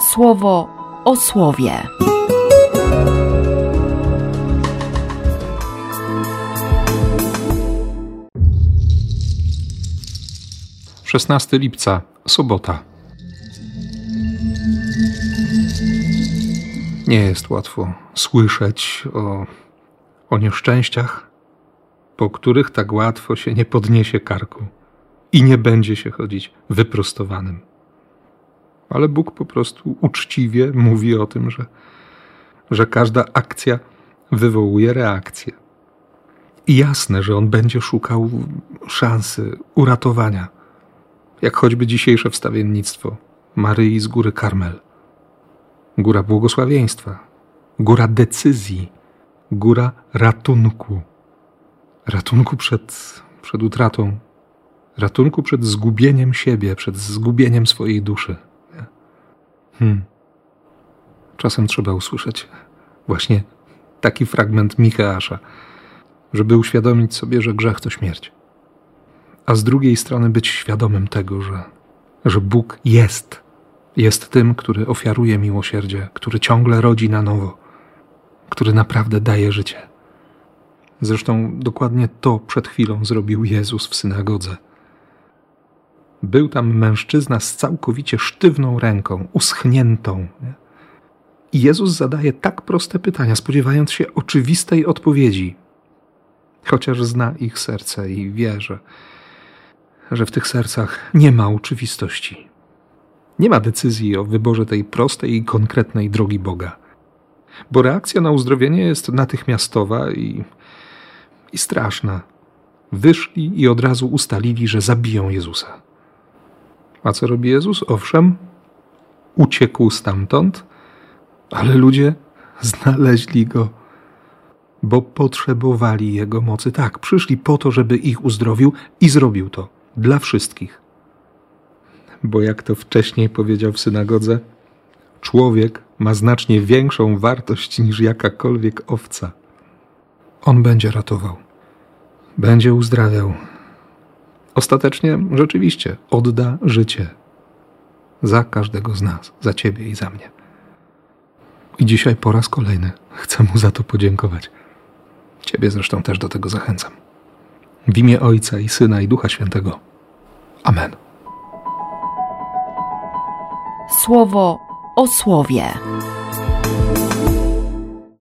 słowo o słowie. 16 lipca, sobota. Nie jest łatwo słyszeć o, o nieszczęściach, po których tak łatwo się nie podniesie karku i nie będzie się chodzić wyprostowanym. Ale Bóg po prostu uczciwie mówi o tym, że, że każda akcja wywołuje reakcję. I jasne, że On będzie szukał szansy uratowania jak choćby dzisiejsze wstawiennictwo Maryi z góry Karmel. Góra błogosławieństwa, góra decyzji, góra ratunku. Ratunku przed, przed utratą, ratunku przed zgubieniem siebie, przed zgubieniem swojej duszy. Hmm. Czasem trzeba usłyszeć właśnie taki fragment Micheasza, żeby uświadomić sobie, że grzech to śmierć a z drugiej strony być świadomym tego, że, że Bóg jest. Jest tym, który ofiaruje miłosierdzie, który ciągle rodzi na nowo, który naprawdę daje życie. Zresztą dokładnie to przed chwilą zrobił Jezus w synagodze. Był tam mężczyzna z całkowicie sztywną ręką, uschniętą. I Jezus zadaje tak proste pytania, spodziewając się oczywistej odpowiedzi, chociaż zna ich serce i wie, że że w tych sercach nie ma oczywistości. Nie ma decyzji o wyborze tej prostej i konkretnej drogi Boga. Bo reakcja na uzdrowienie jest natychmiastowa i, i straszna. Wyszli i od razu ustalili, że zabiją Jezusa. A co robi Jezus? Owszem, uciekł stamtąd, ale ludzie znaleźli go, bo potrzebowali jego mocy. Tak, przyszli po to, żeby ich uzdrowił i zrobił to dla wszystkich. Bo jak to wcześniej powiedział w synagodze, człowiek ma znacznie większą wartość niż jakakolwiek owca. On będzie ratował, będzie uzdrawiał. Ostatecznie rzeczywiście odda życie za każdego z nas, za ciebie i za mnie. I dzisiaj po raz kolejny chcę mu za to podziękować. Ciebie zresztą też do tego zachęcam. W imię Ojca i Syna i Ducha Świętego. Amen. Słowo o słowie.